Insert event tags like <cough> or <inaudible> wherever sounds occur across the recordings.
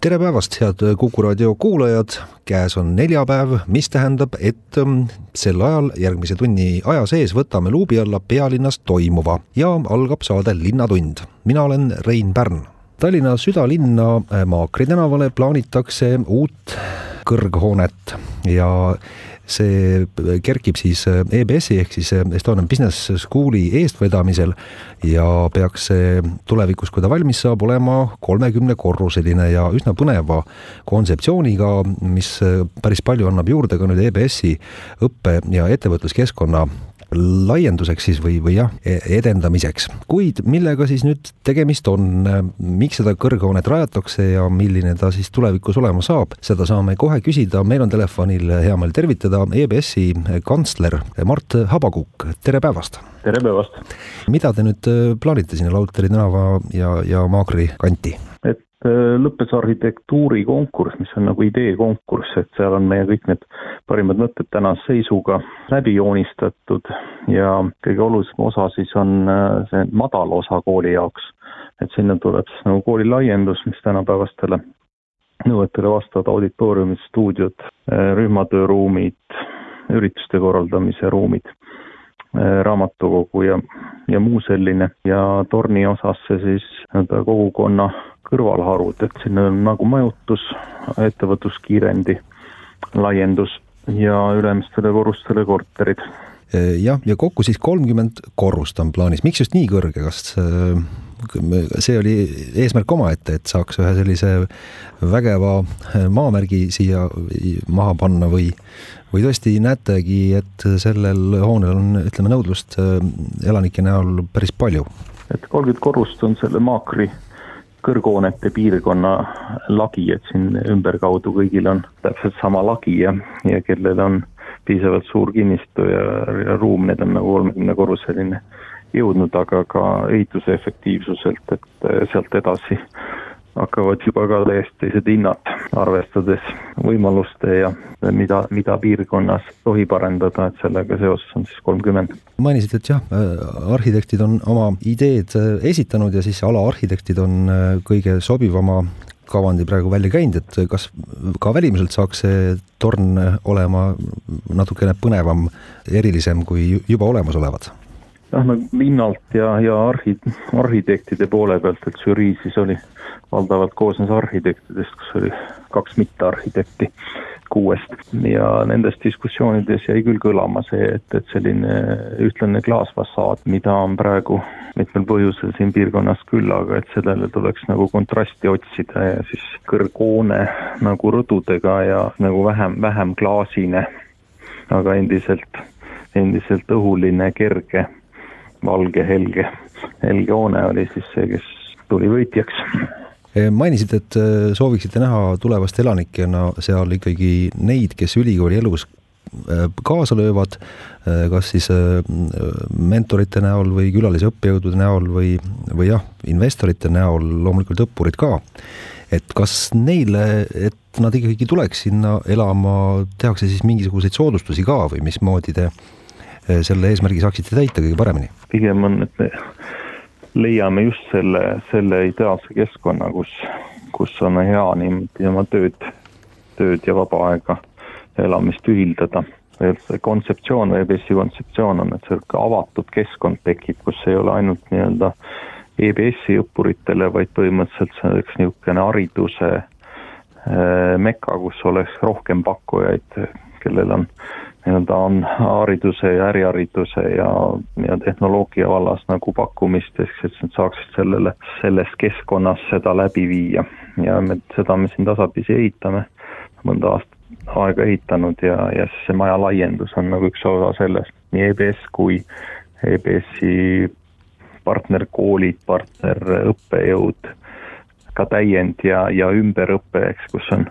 Tere päevast, head Kuku raadio kuulajad, käes on neljapäev, mis tähendab, et ähm, sel ajal järgmise tunni aja sees võtame luubi alla pealinnas toimuva ja algab saade Linnatund. mina olen Rein Pärn. Tallinna südalinna äh, Maakri tänavale plaanitakse uut kõrghoonet ja see kerkib siis EBS-i ehk siis Estonian Business School'i eestvedamisel ja peaks see tulevikus, kui ta valmis saab, olema kolmekümnekorruseline ja üsna põneva kontseptsiooniga, mis päris palju annab juurde ka nüüd EBS-i õppe- ja ettevõtluskeskkonna laienduseks siis või, või jah, e-, edendamiseks. kuid millega siis nüüd tegemist on, miks seda kõrghoonet rajatakse ja milline ta siis tulevikus olema saab, seda saame kohe küsida, meil on telefonil hea meel tervitada EBS-i kantsler Mart Habakuk, tere päevast! tere päevast! mida te nüüd plaanite sinna Lauteri tänava ja, ja Maagri kanti? Äh, lõppes arhitektuurikonkurss, mis on nagu ideekonkurss, et seal on meie kõik need parimad mõtted tänase seisuga läbi joonistatud ja kõige olulisem osa siis on äh, see madal osa kooli jaoks. et sinna tuleb siis nagu kooli laiendus, mis tänapäevastele nõuetele vastavad auditooriumid, stuudiod, äh, rühmatööruumid, ürituste korraldamise ruumid raamatukogu ja, ja muu selline ja torni osasse siis nii-öelda kogukonna kõrvalharud, et siin on nagu majutus, ettevõtluskiirendi laiendus ja ülemistele korrustele korterid. Jah, ja kokku siis kolmkümmend korrust on plaanis, miks just nii kõrge, kas äh, see oli eesmärk omaette, et saaks ühe sellise vägeva maamärgi siia maha panna või, või tõesti näetegi, et sellel hoonel on, ütleme, nõudlust äh, elanike näol päris palju? et kolmkümmend korrust on selle Maakri kõrghoonete piirkonna lagi, et siin ümberkaudu kõigil on täpselt sama lagi ja, ja kellel on piisavalt suur kinnistu ja, ja ruum, need on nagu kolmekümne korruseline jõudnud, aga ka ehituse efektiivsuselt, et sealt edasi hakkavad juba ka täiesti teised hinnad, arvestades võimaluste ja mida, mida piirkonnas tohib arendada, et sellega seoses on siis kolmkümmend. mainisid, et jah, arhitektid on oma ideed esitanud ja siis alaarhitektid on kõige sobivama kavandi praegu välja käinud, et kas ka välimuselt saaks see torn olema natukene põnevam, erilisem kui juba olemasolevad? jah, nagu linnalt ja, ja arhi-, arhitektide poole pealt, et žürii siis oli valdavalt koosnes arhitektidest, kus oli kaks mittearhitekti kuuest. Ja nendes diskussioonides jäi küll kõlama see, et, et selline ühtlane klaasfassaad, mida on praegu mitmel põhjusel siin piirkonnas küll, aga et sellele tuleks nagu kontrasti otsida ja siis kõrghoone nagu rõdudega ja nagu vähem, vähem klaasine, aga endiselt, endiselt õhuline, kerge, valge, helge, helge hoone oli siis see, kes tuli võitjaks mainisid, et äh, sooviksite näha tulevast elanikena seal ikkagi neid, kes ülikooli elus äh, kaasa löövad, kas siis mentorite näol või külalise õppejõudude näol või, või jah, investorite näol, loomulikult õppurid ka. et kas neile, et nad ikkagi tuleks sinna elama, tehakse siis mingisuguseid soodustusi ka või mismoodi te selle eesmärgi saaksite täita kõige paremini? pigem on, et me leiame just selle, selle ideaalse keskkonna, kus, kus on hea niimoodi oma tööd, tööd ja vaba aega ja elamist ühildada. see kontseptsioon, EBS-i kontseptsioon on, et sihuke avatud keskkond tekib, kus ei ole ainult nii-öelda EBS-i õppuritele, vaid põhimõtteliselt see oleks niisugune hariduse äh, meka, kus oleks rohkem pakkujaid, kellel on nii-öelda on hariduse ja ärihariduse ja, ja tehnoloogia vallas nagu pakkumist, ehk siis nad saaksid sellele, selles keskkonnas seda läbi viia. ja me, seda me siin tasapisi ehitame, mõnda aastat aega ehitanud ja, ja siis see maja laiendus on nagu üks osa sellest, nii EBS kui EBS-i partnerkoolid, partnerõppejõud, ka täiend- ja, ja ümberõpe, eks, kus on,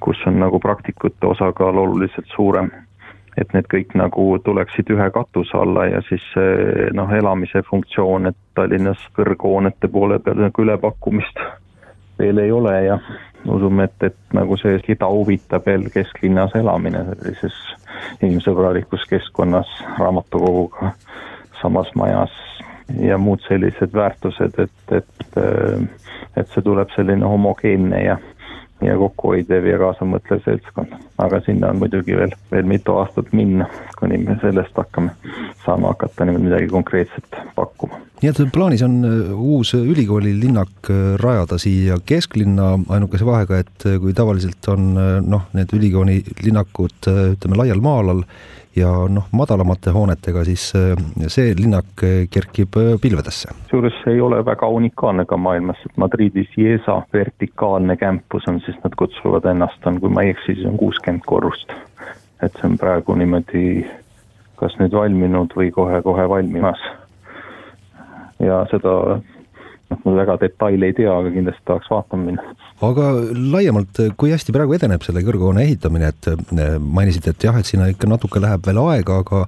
kus on nagu praktikute osakaal oluliselt suurem et need kõik nagu tuleksid ühe katuse alla ja siis noh, elamise funktsioon, et Tallinnas kõrghoonete poole peal nagu ülepakkumist veel ei ole ja usume, et, et nagu see, keda huvitab veel kesklinnas elamine sellises inimsõbralikus keskkonnas, raamatukoguga samas majas ja muud sellised väärtused, et, et, et see tuleb selline homogeenne ja ja kokkuhoidev ja kaasamõtlev seltskond. aga sinna on muidugi veel, veel mitu aastat minna, kuni me sellest hakkame saama hakata niimoodi midagi konkreetset pakkuma. nii et plaanis on äh, uus ülikooli linnak äh, rajada siia kesklinna, ainukese vahega, et äh, kui tavaliselt on noh, need ülikooli linnakud ütleme laial maa-alal ja noh, madalamate hoonetega, siis äh, see linnak äh, kerkib äh, pilvedesse. kusjuures see ei ole väga unikaalne ka maailmas, et Madridis IESA vertikaalne campus on siis, nad kutsuvad ennast, on, kui ma ei eksi, siis on kuuskümmend korrust. et see on praegu niimoodi kas nüüd valminud või kohe-kohe valmimas. ja seda väga detaile ei tea, aga kindlasti tahaks vaatama minna. aga laiemalt, kui hästi praegu edeneb selle kõrghoone ehitamine, et eh, mainisite, et jah, et sinna ikka natuke läheb veel aega, aga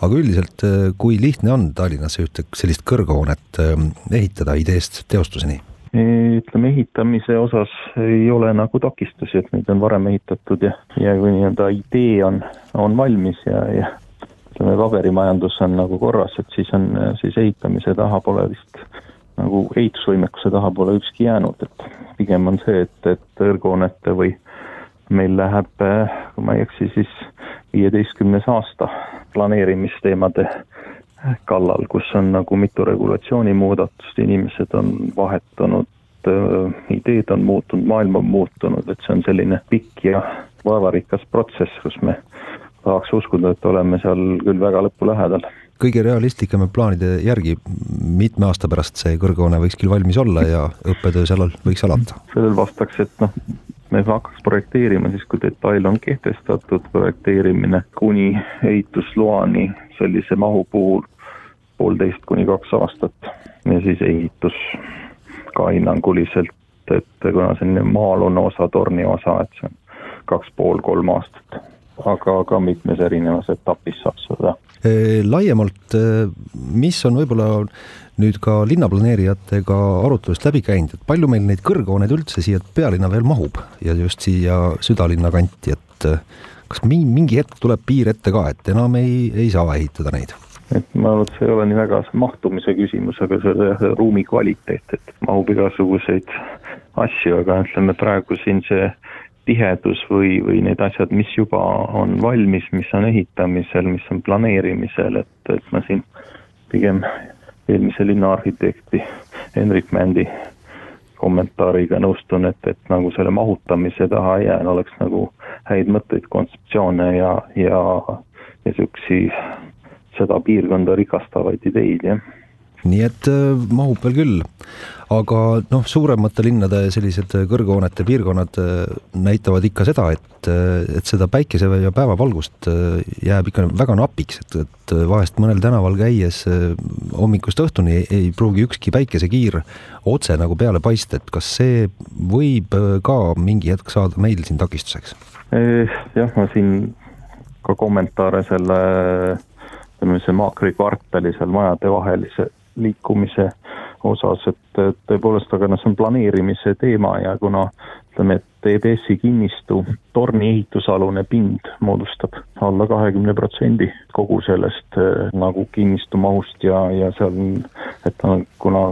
aga üldiselt, eh, kui lihtne on Tallinnasse ühte sellist kõrghoonet eh, ehitada ideest teostuseni? ütleme, ehitamise osas ei ole nagu takistusi, et neid on varem ehitatud ja, ja kui nii-öelda idee on, on valmis ja, ja ütleme, paberimajandus on nagu korras, et siis on, siis ehitamise taha pole vist nagu ehitusvõimekuse taha pole ükski jäänud, et pigem on see, et, et kõrghoonete või meil läheb, kui ma ei eksi, siis viieteistkümnes aasta planeerimisteemade kallal, kus on nagu mitu regulatsioonimuudatust, inimesed on vahetunud, ideed on muutunud, maailm on muutunud, et see on selline pikk ja vaevarikas protsess, kus me tahaks uskuda, et oleme seal küll väga lõpu lähedal kõige realistlikema plaanide järgi mitme aasta pärast see kõrghoone võiks küll valmis olla ja õppetöö seal võiks alata? sellele vastaks, et noh, me hakkaks projekteerima siis, kui detail on kehtestatud, projekteerimine kuni ehitusloani sellise mahu puhul poolteist kuni kaks aastat ja siis ehitus ka hinnanguliselt, et kuna selline maa-alune osa, torni osa, et see on kaks pool, kolm aastat aga ka mitmes erinevas etapis saab seda. Laiemalt, mis on võib-olla nüüd ka linnaplaneerijatega arutelust läbi käinud, et palju meil neid kõrghooneid üldse siia pealinna veel mahub ja just siia südalinna kanti, et kas mingi hetk tuleb piir ette ka, et enam ei, ei saa ehitada neid? et ma arvan, et see ei ole nii väga mahtumise küsimus, aga see ruumi kvaliteet, et mahub igasuguseid asju, aga ütleme praegu siin see tihedus või, või need asjad, mis juba on valmis, mis on ehitamisel, mis on planeerimisel, et, et ma siin pigem eelmise linnaarhitekti Henrik Mändi kommentaariga nõustun, et, et nagu selle mahutamise taha ei jää, oleks nagu häid mõtteid, kontseptsioone ja, ja, siuksi seda piirkonda rikastavaid ideid, jah nii et äh, mahub veel küll, aga noh, suuremate linnade sellised kõrghoonete piirkonnad äh, näitavad ikka seda, et, äh, et seda päikese ja päevavalgust jääb ikka väga napiks, et, et vahest mõnel tänaval käies hommikust õhtuni ei, ei pruugi ükski päikesekiir otse nagu peale paista, et kas see võib ka mingi hetk saada meil siin takistuseks? jah, ma siin ka kommentaare selle ütleme, see Maakri kvartali seal majade vahelise liikumise osas, et tõepoolest, aga noh, see on planeerimise teema ja kuna ütleme, et EBS-i kinnistu torni ehitusalune pind moodustab alla kahekümne protsendi kogu sellest eh, nagu kinnistu mahust ja, ja seal, et kuna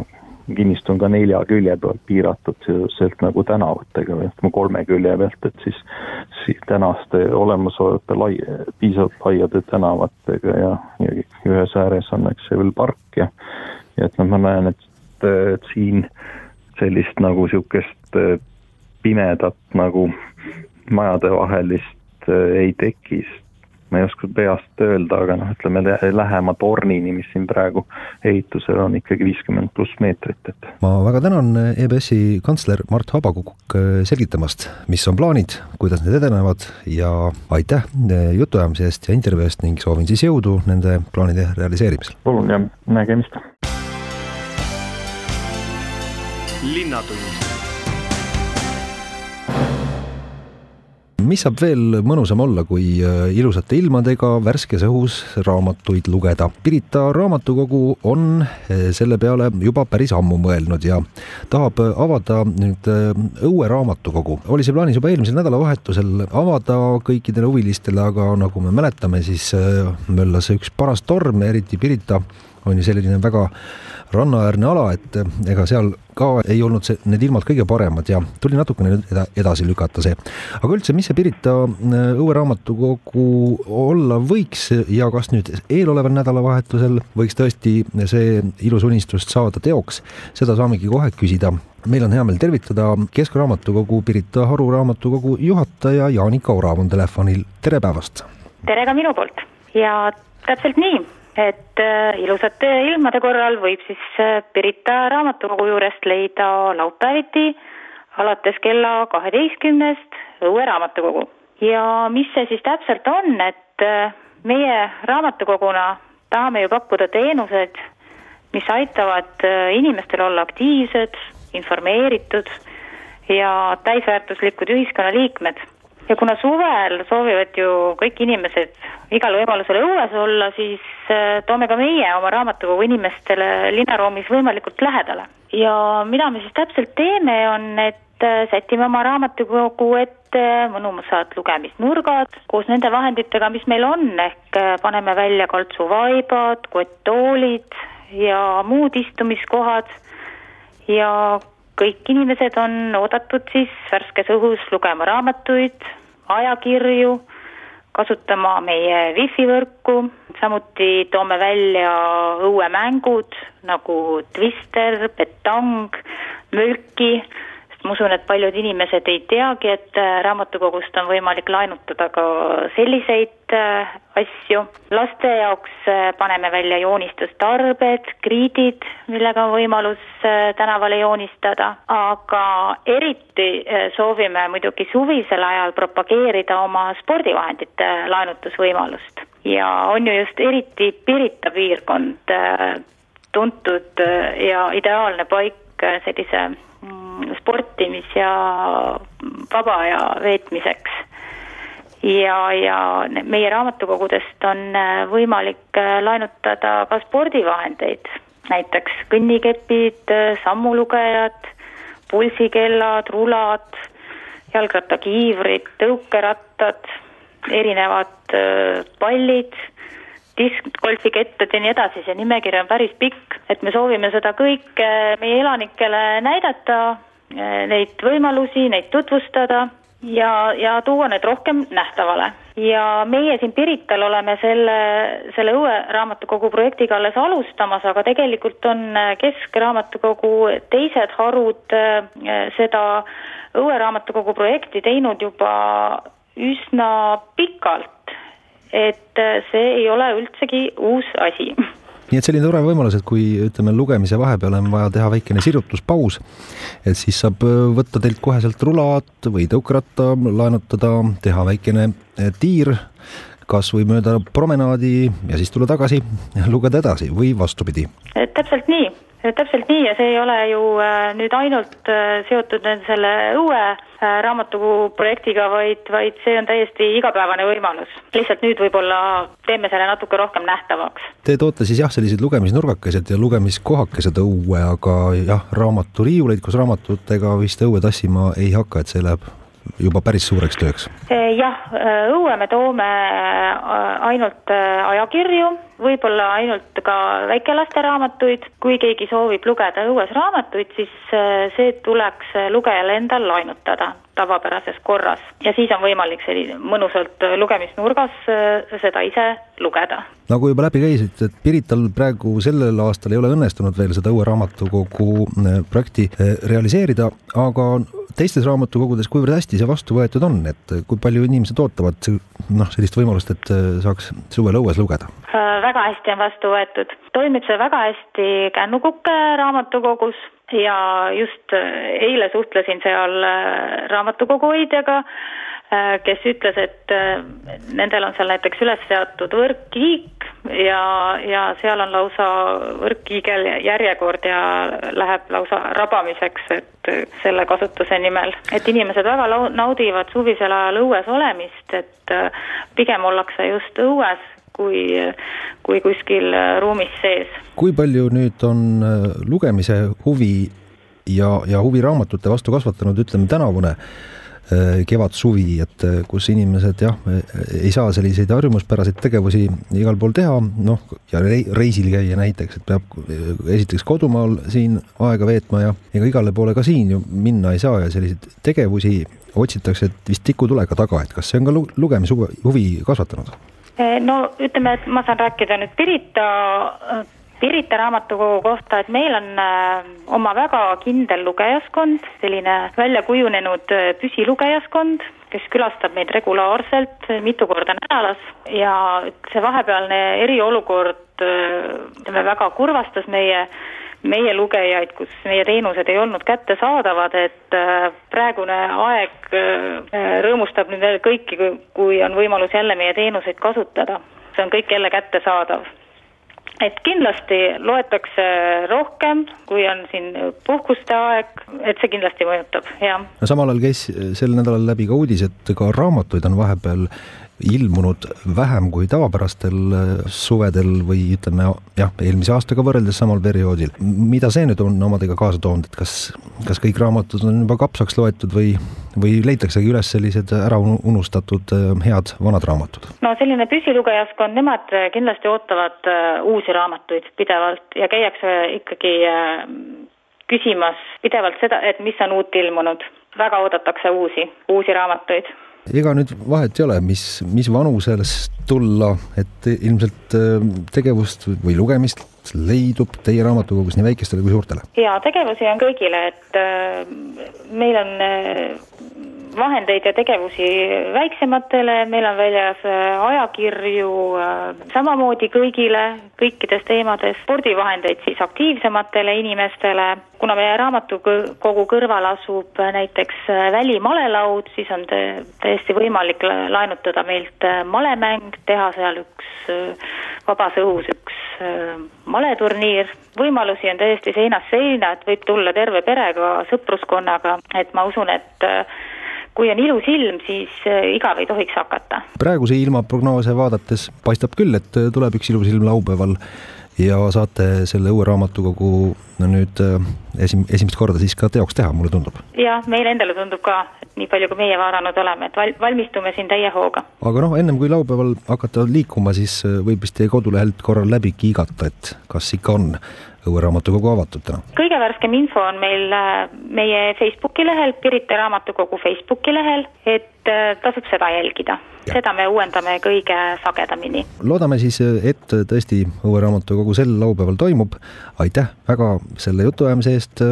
kinnistu on ka nelja külje pealt piiratud sealt nagu tänavatega või ütleme kolme külje pealt, et siis, siis tänaste olemasolevate lai, piisavalt laiade tänavatega ja, ja ühes ääres on, eks see veel park ja ja et noh, ma näen, et, et siin sellist nagu sihukest äh, pimedat nagu majadevahelist äh, ei teki, ma ei oska peast öelda, aga noh, ütleme lähema tornini, mis siin praegu ehitusel on ikkagi viiskümmend pluss meetrit, et. ma väga tänan EBS-i kantsler Mart Habakukk äh, selgitamast, mis on plaanid, kuidas need edenevad ja aitäh äh, jutuajamise eest ja intervjuu eest ning soovin siis jõudu nende plaanide realiseerimisel. palun ja nägemist. linnatund mis saab veel mõnusam olla, kui äh, ilusate ilmadega värskes õhus raamatuid lugeda. Pirita raamatukogu on äh, selle peale juba päris ammu mõelnud ja tahab avada nüüd õueraamatukogu. oli see plaanis juba eelmisel nädalavahetusel avada kõikidele huvilistele, aga nagu me mäletame, siis möllas üks paras torm, eriti Pirita on ju selline väga rannaäärne ala, et ega seal ka ei olnud see, need ilmad kõige paremad ja tuli natukene eda, edasi lükata see. aga üldse, mis see Pirita õueraamatukogu olla võiks ja kas nüüd eeloleval nädalavahetusel võiks tõesti see ilus unistus saada teoks, seda saamegi kohe küsida meil on hea meel tervitada Keskraamatukogu Pirita Haru raamatukogu juhataja Jaanika Orav on telefonil, tere päevast! tere ka minu poolt ja täpselt nii et äh, ilusate ilmade korral võib siis äh, Pirita raamatukogu juurest leida laupäeviti alates kella kaheteistkümnest õue raamatukogu. ja mis see siis täpselt on, et äh, meie raamatukoguna tahame ju pakkuda teenuseid, mis aitavad inimestel olla aktiivsed, informeeritud ja täisväärtuslikud ühiskonnaliikmed ja kuna suvel soovivad ju kõik inimesed igal võimalusel õues olla, siis äh, toome ka meie oma raamatukogu inimestele linnaruumis võimalikult lähedale. ja mida me siis täpselt teeme, on, et äh, sätime oma raamatukogu ette mõnusad lugemisnurgad koos nende vahenditega, mis meil on, ehk äh, paneme välja kaltsuvaibad, kotttoolid ja muud istumiskohad ja kõik inimesed on oodatud siis värskes õhus lugema raamatuid, ajakirju, kasutama meie wifi võrku, samuti toome välja õuemängud nagu Twister, petang, mölki ma usun, et paljud inimesed ei teagi, et äh, raamatukogust on võimalik laenutada ka selliseid äh, asju. laste jaoks äh, paneme välja joonistustarbed, kriidid, millega on võimalus tänavale joonistada, aga eriti soovime muidugi suvisel ajal propageerida oma spordivahendite laenutusvõimalust ja on ju just eriti Pirita piirkond tuntud ja ideaalne paik sellise sportimis- ja vaba aja veetmiseks. ja, ja meie raamatukogudest on äh, võimalik äh, laenutada ka spordivahendeid, näiteks kõnnikepid, äh, sammulugejad, pulsikellad, rulad, jalgrattakiivrid, tõukerattad, erinevad pallid diskgolfikettad ja nii edasi, see nimekiri on päris pikk, et me soovime seda kõike meie elanikele näidata, neid võimalusi, neid tutvustada ja, ja tuua need rohkem nähtavale. ja meie siin Pirital oleme selle, selle uue raamatukogu projektiga alles alustamas, aga tegelikult on Keskraamatukogu teised harud eh, seda õue raamatukogu projekti teinud juba üsna pikalt et see ei ole üldsegi uus asi <laughs> nii et selline tore võimalus, et kui ütleme, lugemise vahepeal on vaja teha väikene sirutuspaus, et siis saab äh, võtta teilt koheselt rulad või tõukeratta, laenutada, teha väikene äh, tiir, kas või mööda promenaadi ja siis tulla tagasi, lugeda edasi või vastupidi. täpselt nii täpselt nii ja see ei ole ju äh, nüüd ainult äh, seotud selle õue äh, raamatukogu projektiga, vaid, vaid see on täiesti igapäevane võimalus. lihtsalt nüüd võib-olla teeme selle natuke rohkem nähtavaks. Te toote siis jah, sellised lugemisnurgakesed ja lugemiskohakesed õue, aga jah, raamaturiiuleid koos raamatutega vist õue tassima ei hakka, et see läheb juba päris suureks tööks? jah, õue me toome ainult ajakirju, võib-olla ainult ka väikelaste raamatuid, kui keegi soovib lugeda õues raamatuid, siis see tuleks lugejal endal lainutada tavapärases korras ja siis on võimalik selline mõnusalt lugemisnurgas seda ise lugeda. nagu juba läbi käis, et Pirital praegu sellel aastal ei ole õnnestunud veel seda õue raamatukogu projekti realiseerida, aga teistes raamatukogudes, kuivõrd hästi see vastu võetud on, et kui palju inimesed ootavad noh, sellist võimalust, et äh, saaks suvel õues lugeda? Äh, väga hästi on vastu võetud, toimib see väga hästi Kännukuke raamatukogus ja just äh, eile suhtlesin seal raamatukogu hoidjaga, kes ütles, et nendel on seal näiteks üles seatud võrkkiik, ja, ja seal on lausa võrkkiigel järjekord ja läheb lausa rabamiseks, et selle kasutuse nimel. et inimesed väga naudivad suvisel ajal õues olemist, et pigem ollakse just õues kui, kui kuskil ruumis sees. kui palju nüüd on lugemise huvi ja, ja huvi raamatute vastu kasvatanud, ütleme tänavune Äh, kevad-suvi, et äh, kus inimesed jah, ei saa selliseid harjumuspäraseid tegevusi igal pool teha, noh, ja reisil käia näiteks, et peab äh, esiteks kodumaal siin aega veetma ja ega igale poole ka siin ju minna ei saa ja selliseid tegevusi otsitakse vist tikutulega taga, et kas see on ka lugemishuvi kasvatanud? No ütleme, et ma saan rääkida nüüd Pirita Pirita raamatukogu kohta, et meil on äh, oma väga kindel lugejaskond, selline välja kujunenud äh, püsilugejaskond, kes külastab meid regulaarselt mitu korda nädalas. Ja see vahepealne eriolukord ütleme väga kurvastas meie meie lugejaid, kus meie teenused ei olnud kättesaadavad, et äh, praegune aeg rõõmustab nüüd kõiki, kui on võimalus jälle meie teenuseid kasutada. see on kõik jälle kättesaadav et kindlasti loetakse rohkem, kui on siin puhkuste aeg, et see kindlasti mõjutab, jah. no samal ajal käis sel nädalal läbi ka uudis, et ka raamatuid on vahepeal ilmunud vähem kui tavapärastel äh, suvedel või ütleme jah, eelmise aastaga võrreldes samal perioodil. mida see nüüd on omadega kaasa toonud, et kas, kas kõik raamatud on juba kapsaks loetud või, või leitaksegi üles sellised ära unustatud äh, head vanad raamatud? no selline püsilugejaskond, nemad kindlasti ootavad äh, uusi raamatuid pidevalt ja käiakse ikkagi küsimas pidevalt seda, et mis on uut ilmunud. väga oodatakse uusi, uusi raamatuid ega nüüd vahet ei ole, mis, mis vanusest tulla, et ilmselt äh, tegevust või lugemist leidub teie raamatukogus nii väikestele kui suurtele? jaa, tegevusi on kõigile, et äh, meil on äh, vahendeid ja tegevusi väiksematele, meil on väljas äh, ajakirju äh, samamoodi kõigile, kõikides teemades, spordivahendeid siis aktiivsematele inimestele, kuna meie raamatukogu kõrval asub näiteks äh, välimalelaud, siis on täiesti võimalik laenutada meilt malemäng, teha seal üks vabas õhus üks maleturniir, võimalusi on täiesti seinast seina, et võib tulla terve perega, sõpruskonnaga, et ma usun, et kui on ilus ilm, siis äh, igav ei tohiks hakata. praeguse ilmaprognoose vaadates paistab küll, et äh, tuleb üks ilus ilm laupäeval ja saate selle uue raamatukogu no nüüd äh, esim-, esimest korda siis ka teoks teha, mulle tundub. jah, meile endale tundub ka, nii palju kui meie vaadanud oleme, et val-, valmistume siin täie hooga. aga noh, ennem kui laupäeval hakata liikuma, siis võib vist teie kodulehelt korra läbi kiigata, et kas ikka on Õue raamatukogu avatud täna? kõige värskem info on meil äh, meie Facebooki lehel, Pirita raamatukogu Facebooki lehel, et äh, tasub seda jälgida. seda me uuendame kõige sagedamini. loodame siis, et tõesti Õue raamatukogu sel laupäeval toimub. aitäh väga selle jutuajamise eest,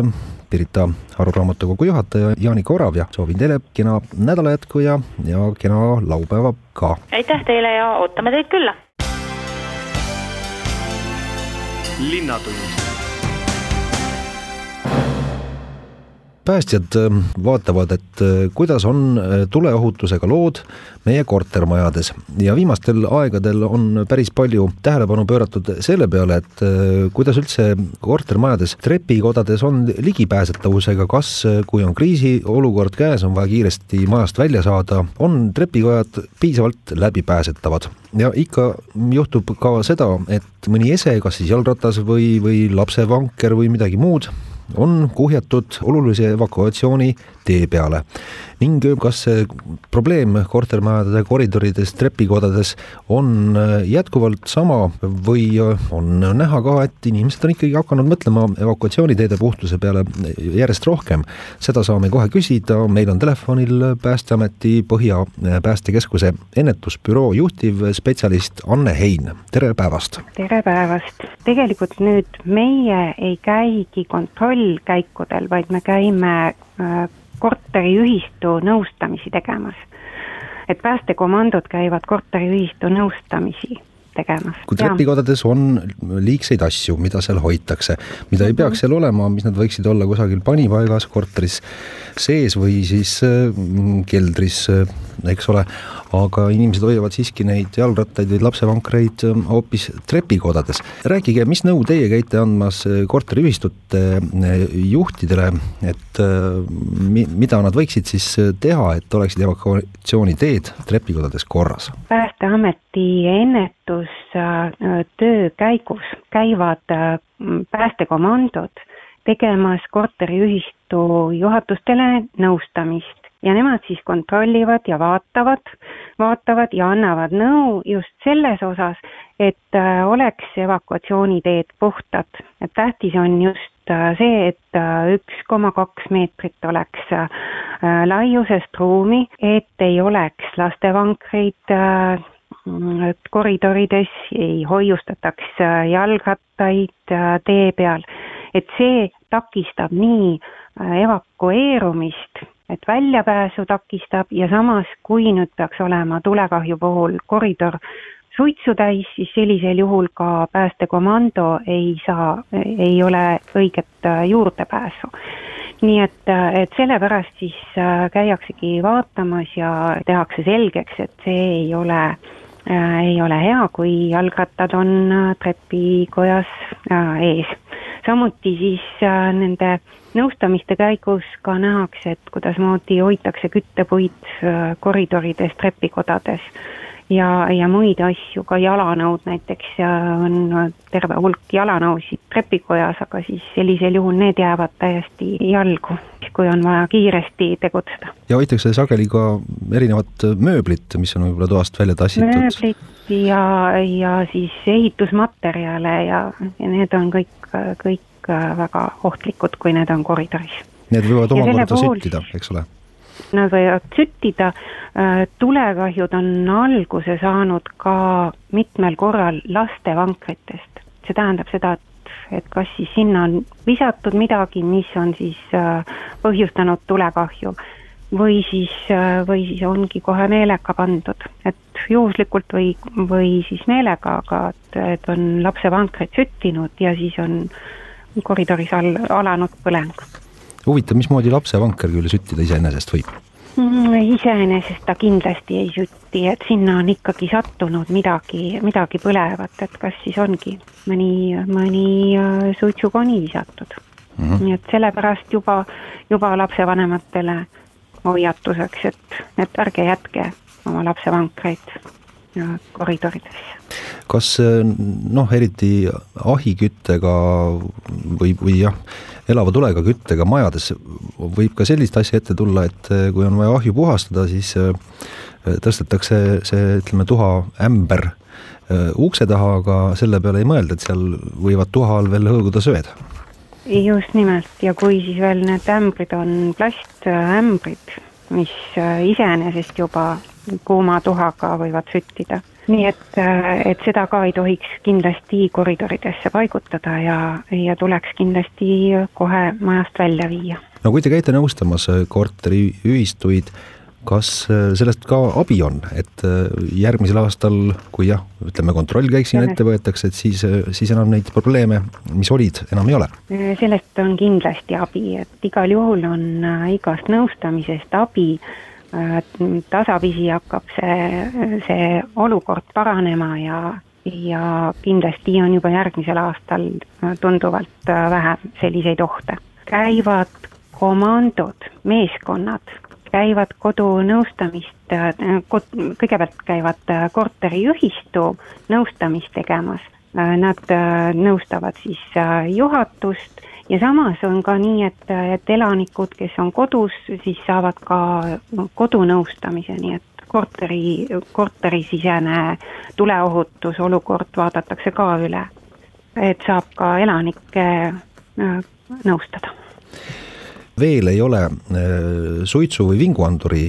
Pirita Aru raamatukogu juhataja Jaanika Orav ja soovin teile kena nädala jätku ja, ja kena laupäeva ka. aitäh teile ja ootame teid külla. linnatund päästjad ähm, vaatavad, et äh, kuidas on äh, tuleohutusega lood meie kortermajades. Ja viimastel aegadel on päris palju tähelepanu pööratud selle peale, et äh, kuidas üldse kortermajades, trepikodades on ligipääsetavusega, kas kui on kriisiolukord käes, on vaja kiiresti majast välja saada, on trepikojad piisavalt läbipääsetavad. Ja ikka juhtub ka seda, et mõni ese, kas siis jalgratas või, või lapsevanker või midagi muud, on kuhjatud olulise evakuatsiooni tee peale ning kas see probleem kortermajade koridorides, trepikodades on jätkuvalt sama või on näha ka, et inimesed on ikkagi hakanud mõtlema evakuatsiooniteede puhtuse peale järjest rohkem. seda saame kohe küsida, meil on telefonil Päästeameti Põhja Päästekeskuse ennetusbüroo juhtivspetsialist Anne Hein, tere päevast! tere päevast! tegelikult nüüd meie ei käigi kontrollkäikudel, vaid me käime äh, korteriühistu nõustamisi tegemas. et päästekomandod käivad korteriühistu nõustamisi tegemas. kui trepikodades on liigseid asju, mida seal hoitakse, mida ei peaks mhm. seal olema, mis nad võiksid olla kusagil panipaigas korteris sees või siis mm, keldris eks ole, aga inimesed hoiavad siiski neid jalgrattaid või lapsevankreid ähm, hoopis trepikodades. rääkige, mis nõu teie käite andmas äh, korteriühistute äh, juhtidele, et mi-, mida nad võiksid siis teha, et oleksid evakuatsiooniteed trepikodades korras? päästeameti ennetustöö käigus käivad päästekomandod tegemas korteriühistu juhatustele nõustamist ja nemad siis kontrollivad ja vaatavad, vaatavad ja annavad nõu just selles osas, et äh, oleks evakuatsiooniteed puhtad. et tähtis on just äh, see, et äh, üks koma kaks meetrit oleks laiusest ruumi, et ei oleks lastevankreid koridorides ei hoiustataks jalgrattaid tee peal et see takistab nii evakueerumist, et väljapääsu takistab ja samas, kui nüüd peaks olema tulekahju puhul koridor suitsu täis, siis sellisel juhul ka päästekomando ei saa, ei ole õiget äh, juurdepääsu. nii et, äh, et sellepärast siis käiaksegi vaatamas ja tehakse selgeks, et see ei ole äh, ei ole hea, kui jalgrattad on trepikojas äh, ees samuti siis äh, nende nõustamiste käigus ka nähakse, et kuidasmoodi hoitakse küttepuid äh, koridorides, trepikodades ja, ja muid asju, ka jalanõud näiteks on terve hulk jalanõusid trepikojas, aga siis sellisel juhul need jäävad täiesti jalgu, kui on vaja kiiresti tegutseda. ja hoitakse sageli ka erinevat mööblit, mis on võib-olla toast välja tassitud. mööblit ja, ja siis ehitusmaterjale ja, ja need on kõik kõik väga ohtlikud, kui need on koridoris. Need võivad omakorda süttida, eks ole? Nad võivad süttida, äh, tulekahjud on alguse saanud ka mitmel korral lastevankritest. see tähendab seda, et, et kas siis sinna on visatud midagi, mis on siis äh, põhjustanud tulekahju või siis, äh, või siis ongi kohe meelega pandud, et juhuslikult või, või siis meelega, aga et, et on lapsevankrid süttinud ja siis on koridoris all alanud põleng. huvitav, mismoodi lapsevanker küll süttida iseenesest võib mm,? iseenesest ta kindlasti ei sütti, et sinna on ikkagi sattunud midagi, midagi põlevat, et kas siis ongi mõni, mõni äh, suitsukoni visatud mm. -hmm. nii et sellepärast juba, juba lapsevanematele hoiatuseks, et, et ärge jätke oma lapsevankreid koridoridesse. kas noh, eriti ahiküttega või, või jah, elava tulega küttega majades võib ka sellist asja ette tulla, et kui on vaja ahju puhastada, siis äh, tõstetakse see, ütleme, tuhaämber äh, ukse taha, aga selle peale ei mõelda, et seal võivad tuha all veel hõõguda söed just nimelt ja kui siis veel need ämbrid on plastämbrid, mis äh, iseenesest juba kuuma tuhaga võivad süttida. nii et, äh, et seda ka ei tohiks kindlasti koridoridesse paigutada ja, ja tuleks kindlasti kohe majast välja viia. no kui te käite nõustamas korteriühistuid, kas äh, sellest ka abi on, et äh, järgmisel aastal, kui jah, ütleme kontrollkäik siin ette võetakse, et siis, äh, siis enam neid probleeme, mis olid, enam ei ole? sellest on kindlasti abi, et igal juhul on igast nõustamisest abi, tasapisi hakkab see, see olukord paranema ja, ja kindlasti on juba järgmisel aastal tunduvalt vähem selliseid ohte. käivad komandod, meeskonnad käivad kodunõustamist, kõigepealt käivad äh, korteriühistu nõustamist tegemas, äh, nad äh, nõustavad siis juhatust ja samas on ka nii, et, et elanikud, kes on kodus, siis saavad ka kodunõustamise, nii et korteri, korterisisene tuleohutusolukord vaadatakse ka üle. et saab ka elanikke nõustada veel ei ole äh, suitsu- või vinguanduri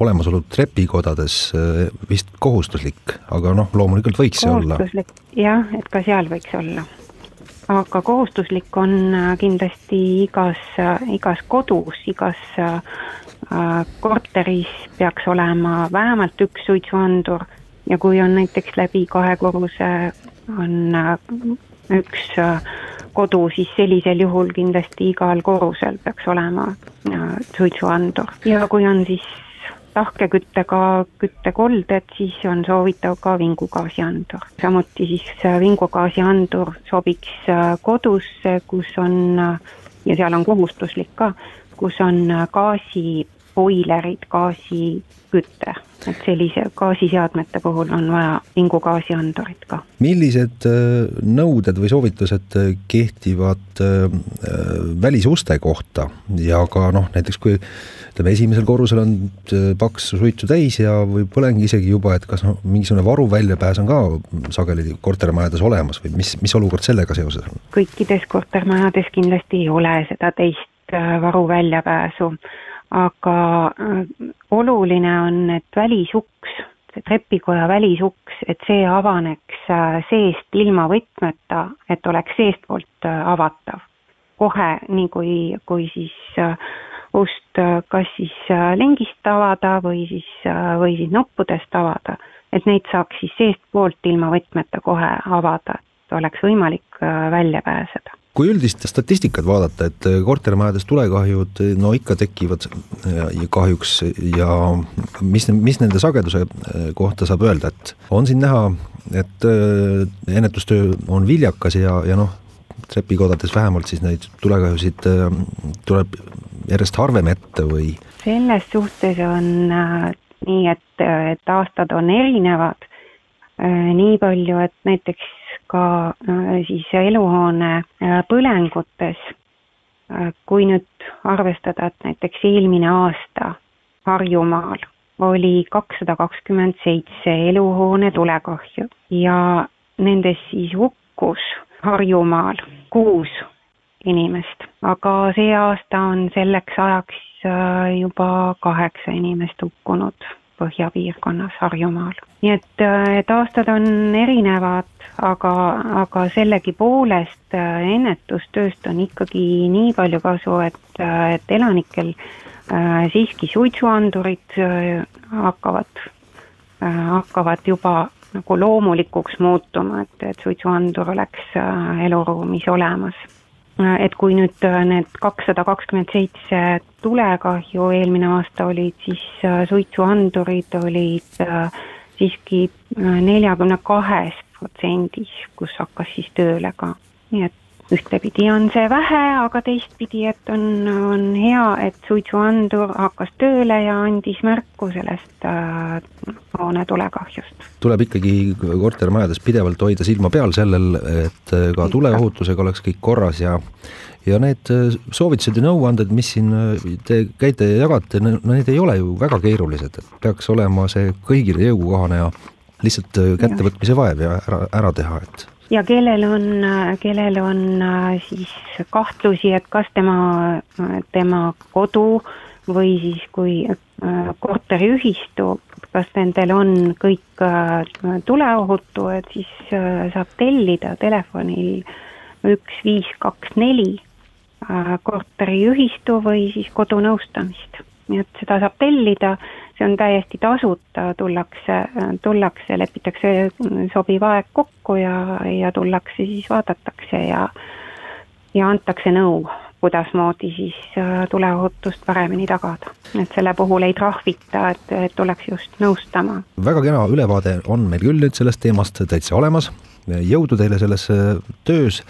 olemasolu trepikodades äh, vist kohustuslik, aga noh, loomulikult võiks see olla. jah, et ka seal võiks olla. aga kohustuslik on äh, kindlasti igas, igas kodus, igas korteris peaks olema vähemalt üks suitsuandur ja kui on näiteks läbi kahe korruse, on üks kodu, siis sellisel juhul kindlasti igal korrusel peaks olema äh, suitsuandur ja kui on siis tahkeküttega küttekolded, siis on soovitav ka vingugaasiandur. samuti siis vingugaasiandur sobiks kodusse, kus on ja seal on kohustuslik ka, kus on gaasiboilerid, gaasiküte et sellise gaasiseadmete puhul on vaja vingugaasiandurit ka. millised äh, nõuded või soovitused äh, kehtivad äh, välisuste kohta ja ka noh, näiteks kui ütleme, esimesel korrusel on paks suitsu täis ja või põleng isegi juba, et kas noh, mingisugune varuväljapääs on ka sageli kortermajades olemas või mis, mis olukord sellega seoses on? kõikides kortermajades kindlasti ei ole seda teist varuväljapääsu aga äh, oluline on, et välisuks, see trepikoja välisuks, et see avaneks äh, seest ilma võtmeta, et oleks seestpoolt äh, avatav. kohe, nii kui, kui siis ust kas siis lingist avada või siis, või siis nuppudest avada, et neid saaks siis seestpoolt ilma võtmeta kohe avada, et oleks võimalik välja pääseda kui üldist statistikat vaadata, et äh, kortermajades tulekahjud äh, no ikka tekivad ja, ja kahjuks ja mis, mis nende sageduse äh, kohta saab öelda, et on siin näha, et ennetustöö on viljakas ja, ja noh, trepikodades vähemalt siis neid tulekahjusid tuleb järjest harvem ette või? selles suhtes on nii, et, et aastad on erinevad nii palju, et näiteks ka äh, siis eluhoone äh, põlengutes. Äh, kui nüüd arvestada, et näiteks eelmine aasta Harjumaal oli kakssada kakskümmend seitse eluhoone tulekahju ja nendest siis hukkus Harjumaal kuus inimest, aga see aasta on selleks ajaks juba kaheksa inimest hukkunud põhjapiirkonnas Harjumaal. nii et, et aastad on erinevad, aga, aga sellegipoolest äh, ennetustööst on ikkagi nii palju kasu, et, äh, et elanikel äh, siiski suitsuandurid äh, hakkavad äh,, hakkavad juba nagu loomulikuks muutuma, et, et suitsuandur oleks äh, eluruumis olemas et kui nüüd need kakssada kakskümmend seitse tulekahju eelmine aasta olid, siis suitsuandurid olid siiski neljakümne kahes protsendis, kus hakkas siis tööle ka. nii et ühtepidi on see vähe, aga teistpidi, et on, on hea, et suitsuandur hakkas tööle ja andis märku sellest äh, hoone tulekahjust. tuleb ikkagi kortermajades pidevalt hoida silma peal sellel, et ka tuleohutusega oleks kõik korras ja ja need soovitused ja nõuanded, mis siin te käite ja jagate, no need ei ole ju väga keerulised, et peaks olema see kõigile jõukohane ja lihtsalt äh, kättevõtmise vaev ja ära, ära teha, et ja kellel on, kellel on äh, siis kahtlusi, et kas tema, tema kodu või siis kui äh, korteriühistu, kas nendel on kõik tuleohutu, et siis saab tellida telefonil üks viis kaks neli korteriühistu või siis kodunõustamist. nii et seda saab tellida see on täiesti tasuta, tullakse, tullakse, lepitakse sobiv aeg kokku ja, ja tullakse siis vaadatakse ja ja antakse nõu, kuidasmoodi siis äh, tuleohutust paremini tagada. et selle puhul ei trahvita, et, et tuleks just nõustama. väga kena ülevaade on meil küll nüüd sellest teemast täitsa olemas jõudu teile selles töös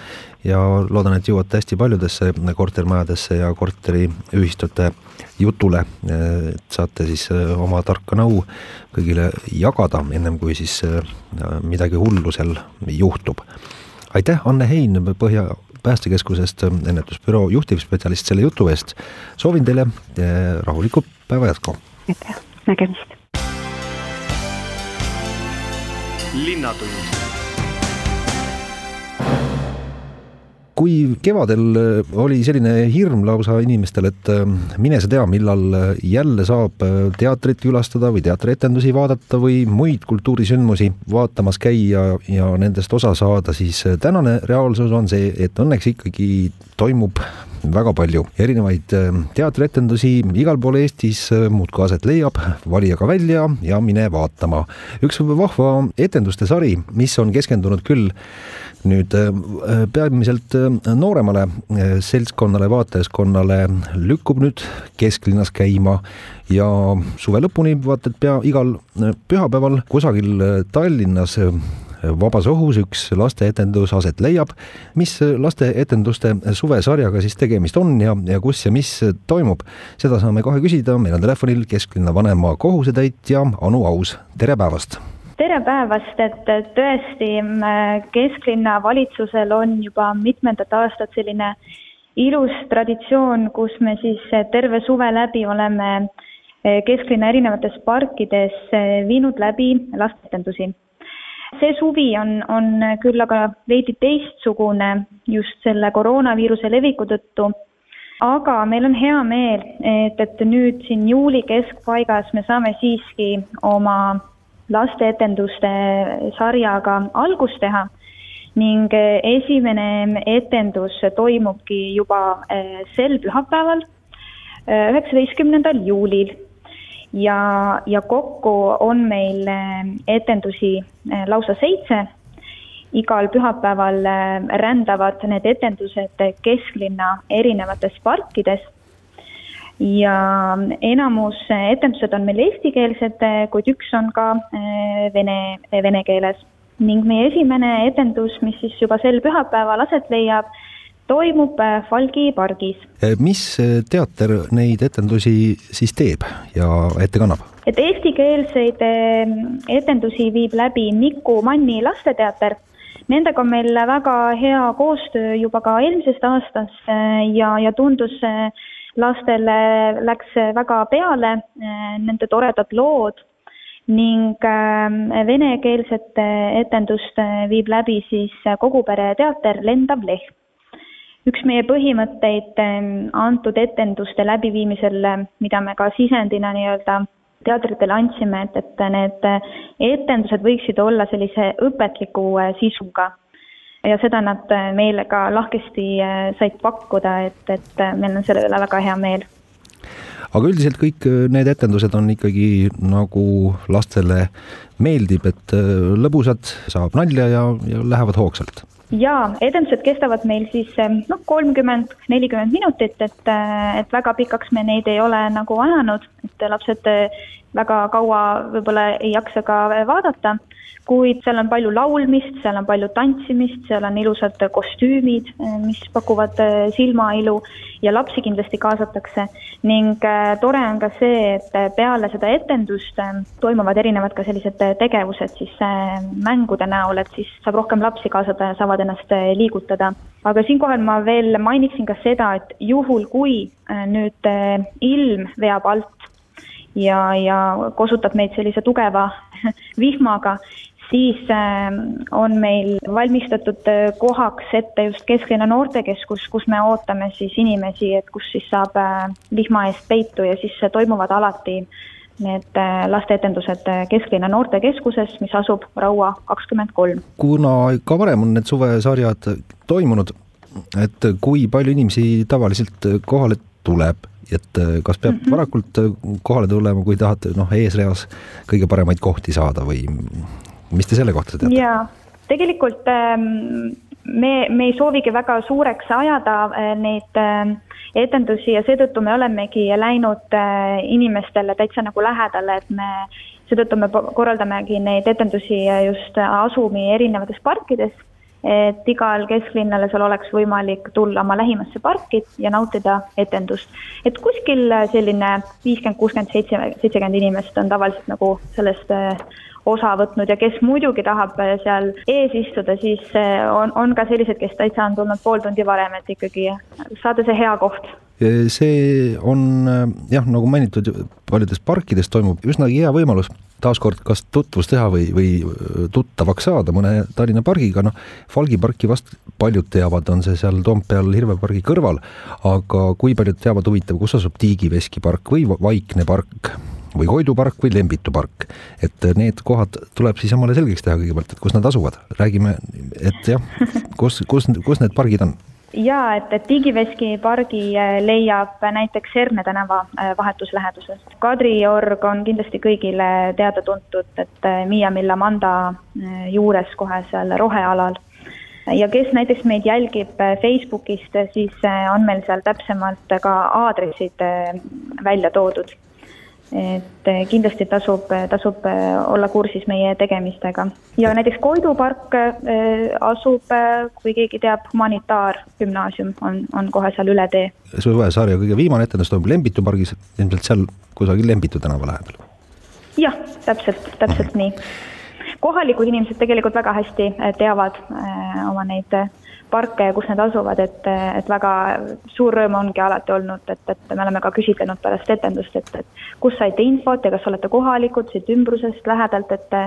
ja loodan, et jõuate hästi paljudesse kortermajadesse ja korteriühistute jutule, et saate siis oma tarka nõu kõigile jagada, ennem kui siis midagi hullu seal juhtub. aitäh, Anne Hein, Põhja päästekeskusest, ennetusbüroo juhtivspetsialist selle jutu eest. soovin teile rahulikku päeva jätku. aitäh, nägemist. linnatund kui kevadel äh, oli selline hirm lausa inimestel, et äh, mine sa tea, millal äh, jälle saab teatrit külastada või teatrietendusi vaadata või muid kultuurisündmusi vaatamas käia ja nendest osa saada, siis tänane reaalsus on see, et õnneks ikkagi toimub väga palju erinevaid teatrietendusi igal pool Eestis muudkui aset leiab, vali aga välja ja mine vaatama. üks vahva etenduste sari, mis on keskendunud küll nüüd peamiselt nooremale seltskonnale, vaatajaskonnale, lükkub nüüd kesklinnas käima ja suve lõpuni vaata et pea igal pühapäeval kusagil Tallinnas vabas õhus üks lasteetendus aset leiab. mis lasteetenduste suvesarjaga siis tegemist on ja, ja kus ja mis toimub, seda saame kohe küsida, meil on telefonil kesklinna vanema kohusetäitja Anu Aus, tere päevast! tere päevast, et tõesti kesklinna valitsusel on juba mitmendat aastat selline ilus traditsioon, kus me siis terve suve läbi oleme kesklinna erinevates parkides viinud läbi lasteetendusi see suvi on, on küll aga veidi teistsugune just selle koroonaviiruse leviku tõttu, aga meil on hea meel, et, et nüüd siin juuli keskpaigas me saame siiski oma lasteetenduste sarjaga algust teha ning esimene etendus toimubki juba eh, sel pühapäeval, eh, üheksateistkümnendal juulil ja, ja kokku on meil äh, etendusi äh, lausa seitse. igal pühapäeval äh, rändavad need etendused kesklinna erinevates parkides ja enamus etendused on meil eestikeelsed, kuid üks on ka vene, vene keeles ning meie esimene etendus, mis siis juba sel pühapäeval aset leiab, toimub äh, Falgi pargis. Äh, mis äh, teater neid etendusi siis teeb ja ette kannab? et eestikeelseid etendusi viib läbi Miku Manni lasteteater. Nendega on meil väga hea koostöö juba ka eelmisest aastast ja, ja tundus lastele läks väga peale nende toredad lood ning venekeelset etendust viib läbi siis kogu pere teater Lendav leht üks meie põhimõtteid ähm, antud etenduste läbiviimisel, mida me ka sisendina nii-öelda teatritele andsime, et, et need äh, etendused võiksid olla sellise õpetliku äh, sisuga. ja seda nad äh, meile ka lahkesti said pakkuda, et, et meil on selle üle väga hea meel aga üldiselt kõik need etendused on ikkagi nagu lastele meeldib, et lõbusad, saab nalja ja, ja lähevad hoogsalt jaa, edendused kestavad meil siis eh, noh, kolmkümmend, nelikümmend minutit, et, eh, et väga pikaks me neid ei ole nagu ajanud, et lapsed eh, väga kaua võib-olla ei jaksa ka vaadata kuid seal on palju laulmist, seal on palju tantsimist, seal on ilusad kostüümid, mis pakuvad äh, silmailu ja lapsi kindlasti kaasatakse. ning äh, tore on ka see, et peale seda etendust toimuvad erinevad ka sellised tegevused siis mängude näol, et siis saab rohkem lapsi kaasata ja saavad ennast liigutada. aga siinkohal ma veel mainiksin ka seda, et juhul, kui nüüd ilm veab alt ja, ja kosutab meid sellise tugeva <laughs> vihmaga, siis ähm, on meil valmistatud äh, kohaks ette just Kesklinna noortekeskus, kus me ootame siis inimesi, et kus siis saab äh, vihma eest peitu ja siis toimuvad alati need äh, lasteetendused Kesklinna noortekeskuses, mis asub Raua kakskümmend kolm. kuna ka varem on need suvesarjad toimunud, et kui palju inimesi tavaliselt kohale tuleb, et kas peab mm -hmm. varakult kohale tulema, kui tahate noh, eesreas kõige paremaid kohti saada või mis te selle kohta teate? jaa, tegelikult ähm, me, me ei soovigi väga suureks ajada äh, neid äh, etendusi ja seetõttu me olemegi läinud äh, inimestele täitsa nagu lähedale, et me, seetõttu me korraldamegi neid etendusi just Asumi erinevates parkides, et igal kesklinnalasel oleks võimalik tulla oma lähimasse parki ja nautida etendust. et kuskil selline viiskümmend, kuuskümmend, seitse, seitsekümmend inimest on tavaliselt nagu sellest osa võtnud ja kes muidugi tahab äh, seal ees istuda, siis äh, on, on ka sellised, kes täitsa on tulnud pool tundi varem, et ikkagi saada see hea koht. See on äh, jah, nagu mainitud, paljudes parkides toimub üsnagi hea võimalus taaskord kas tutvust teha või, või tuttavaks saada mõne Tallinna pargiga, noh, Falgi parki vast paljud teavad, on see seal Toompeal Hirve pargi kõrval, aga kui paljud teavad, huvitav, kus asub Tiigiveski park või Vaikne park või Koidu park või Lembitu park. et need kohad tuleb siis omale selgeks teha kõigepealt, et kus nad asuvad, räägime, et jah, kus, kus, kus need pargid on jaa, et, et Digiveski pargi leiab näiteks Herne tänava vahetuslähedusest. Kadriorg on kindlasti kõigile teada-tuntud, et Miia Millamanda juures kohe seal rohealal ja kes näiteks meid jälgib Facebookist, siis on meil seal täpsemalt ka aadressid välja toodud et eh, kindlasti tasub, tasub eh, olla kursis meie tegemistega. ja näiteks Koidu park eh, asub, kui keegi teab, humanitaargümnaasium on, on kohe seal üle tee. Suvesarja kõige viimane etendus toimub Lembitu pargis, ilmselt seal kusagil Lembitu tänava lähedal. jah, täpselt, täpselt mm -hmm. nii. kohalikud inimesed tegelikult väga hästi teavad oma neid parke ja kus need asuvad, et, et väga suur rõõm ongi alati olnud, et, et me oleme ka küsitlenud pärast etendust, et, et kus saite infot ja kas olete kohalikud siit ümbrusest lähedalt, et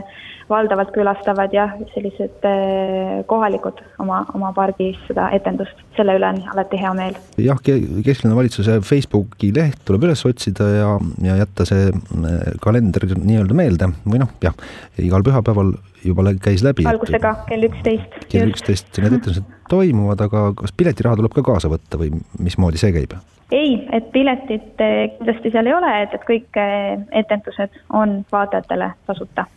valdavalt külastavad jah, sellised eh, kohalikud oma, oma pargis seda etendust, selle üle on alati hea meel. jah, kesklinna valitsuse Facebooki leht tuleb üles otsida ja, ja jätta see eh, kalender nii-öelda meelde või noh, jah, igal pühapäeval juba käis läbi. algusega kell üksteist. kell üksteist need etendused toimuvad, aga kas piletiraha tuleb ka kaasa võtta või mismoodi see käib? ei, et piletit eh, kindlasti seal ei ole, et, et kõik eh, etendused on vaatajatele tasuta.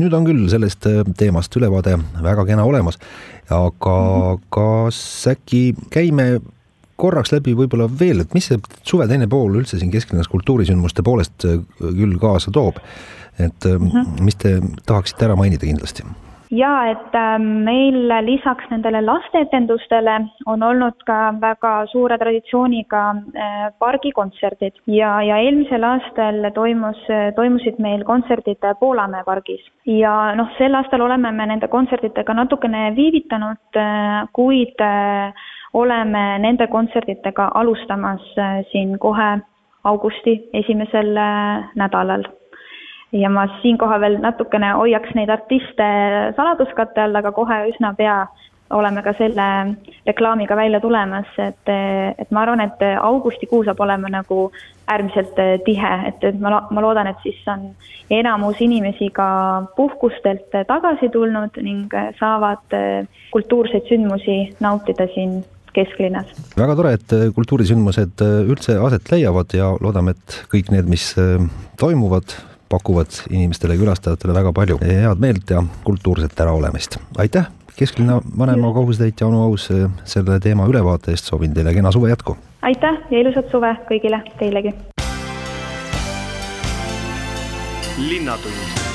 nüüd on küll sellest eh, teemast ülevaade väga kena olemas, aga mm -hmm. kas äkki käime korraks läbi võib-olla veel, et mis see suve teine pool üldse siin kesklinnas kultuurisündmuste poolest küll kaasa toob? Et mm -hmm. mis te tahaksite ära mainida kindlasti? jaa, et ähm, meil lisaks nendele lasteetendustele on olnud ka väga suure traditsiooniga äh, pargikontserdid ja, ja eelmisel aastal toimus, toimusid meil kontserdid Poolamäe pargis. ja noh, sel aastal oleme me nende kontsertidega natukene viivitanud, äh, kuid äh, oleme nende kontsertidega alustamas siin kohe augusti esimesel nädalal ja ma siinkohal veel natukene hoiaks neid artiste saladuskatte all, aga kohe üsna pea oleme ka selle reklaamiga välja tulemas, et, et ma arvan, et augustikuu saab olema nagu äärmiselt tihe, et, et ma, ma loodan, et siis on enamus inimesi ka puhkustelt tagasi tulnud ning saavad kultuurseid sündmusi nautida siin kesklinnas. väga tore, et kultuurisündmused üldse aset leiavad ja loodame, et kõik need, mis toimuvad, pakuvad inimestele, külastajatele väga palju head meelt ja kultuurset äraolemist. aitäh, kesklinna vanema kohusetäitja Anu Aus selle teema ülevaate eest, soovin teile kena suve jätku! aitäh ja ilusat suve kõigile, teilegi! linnatund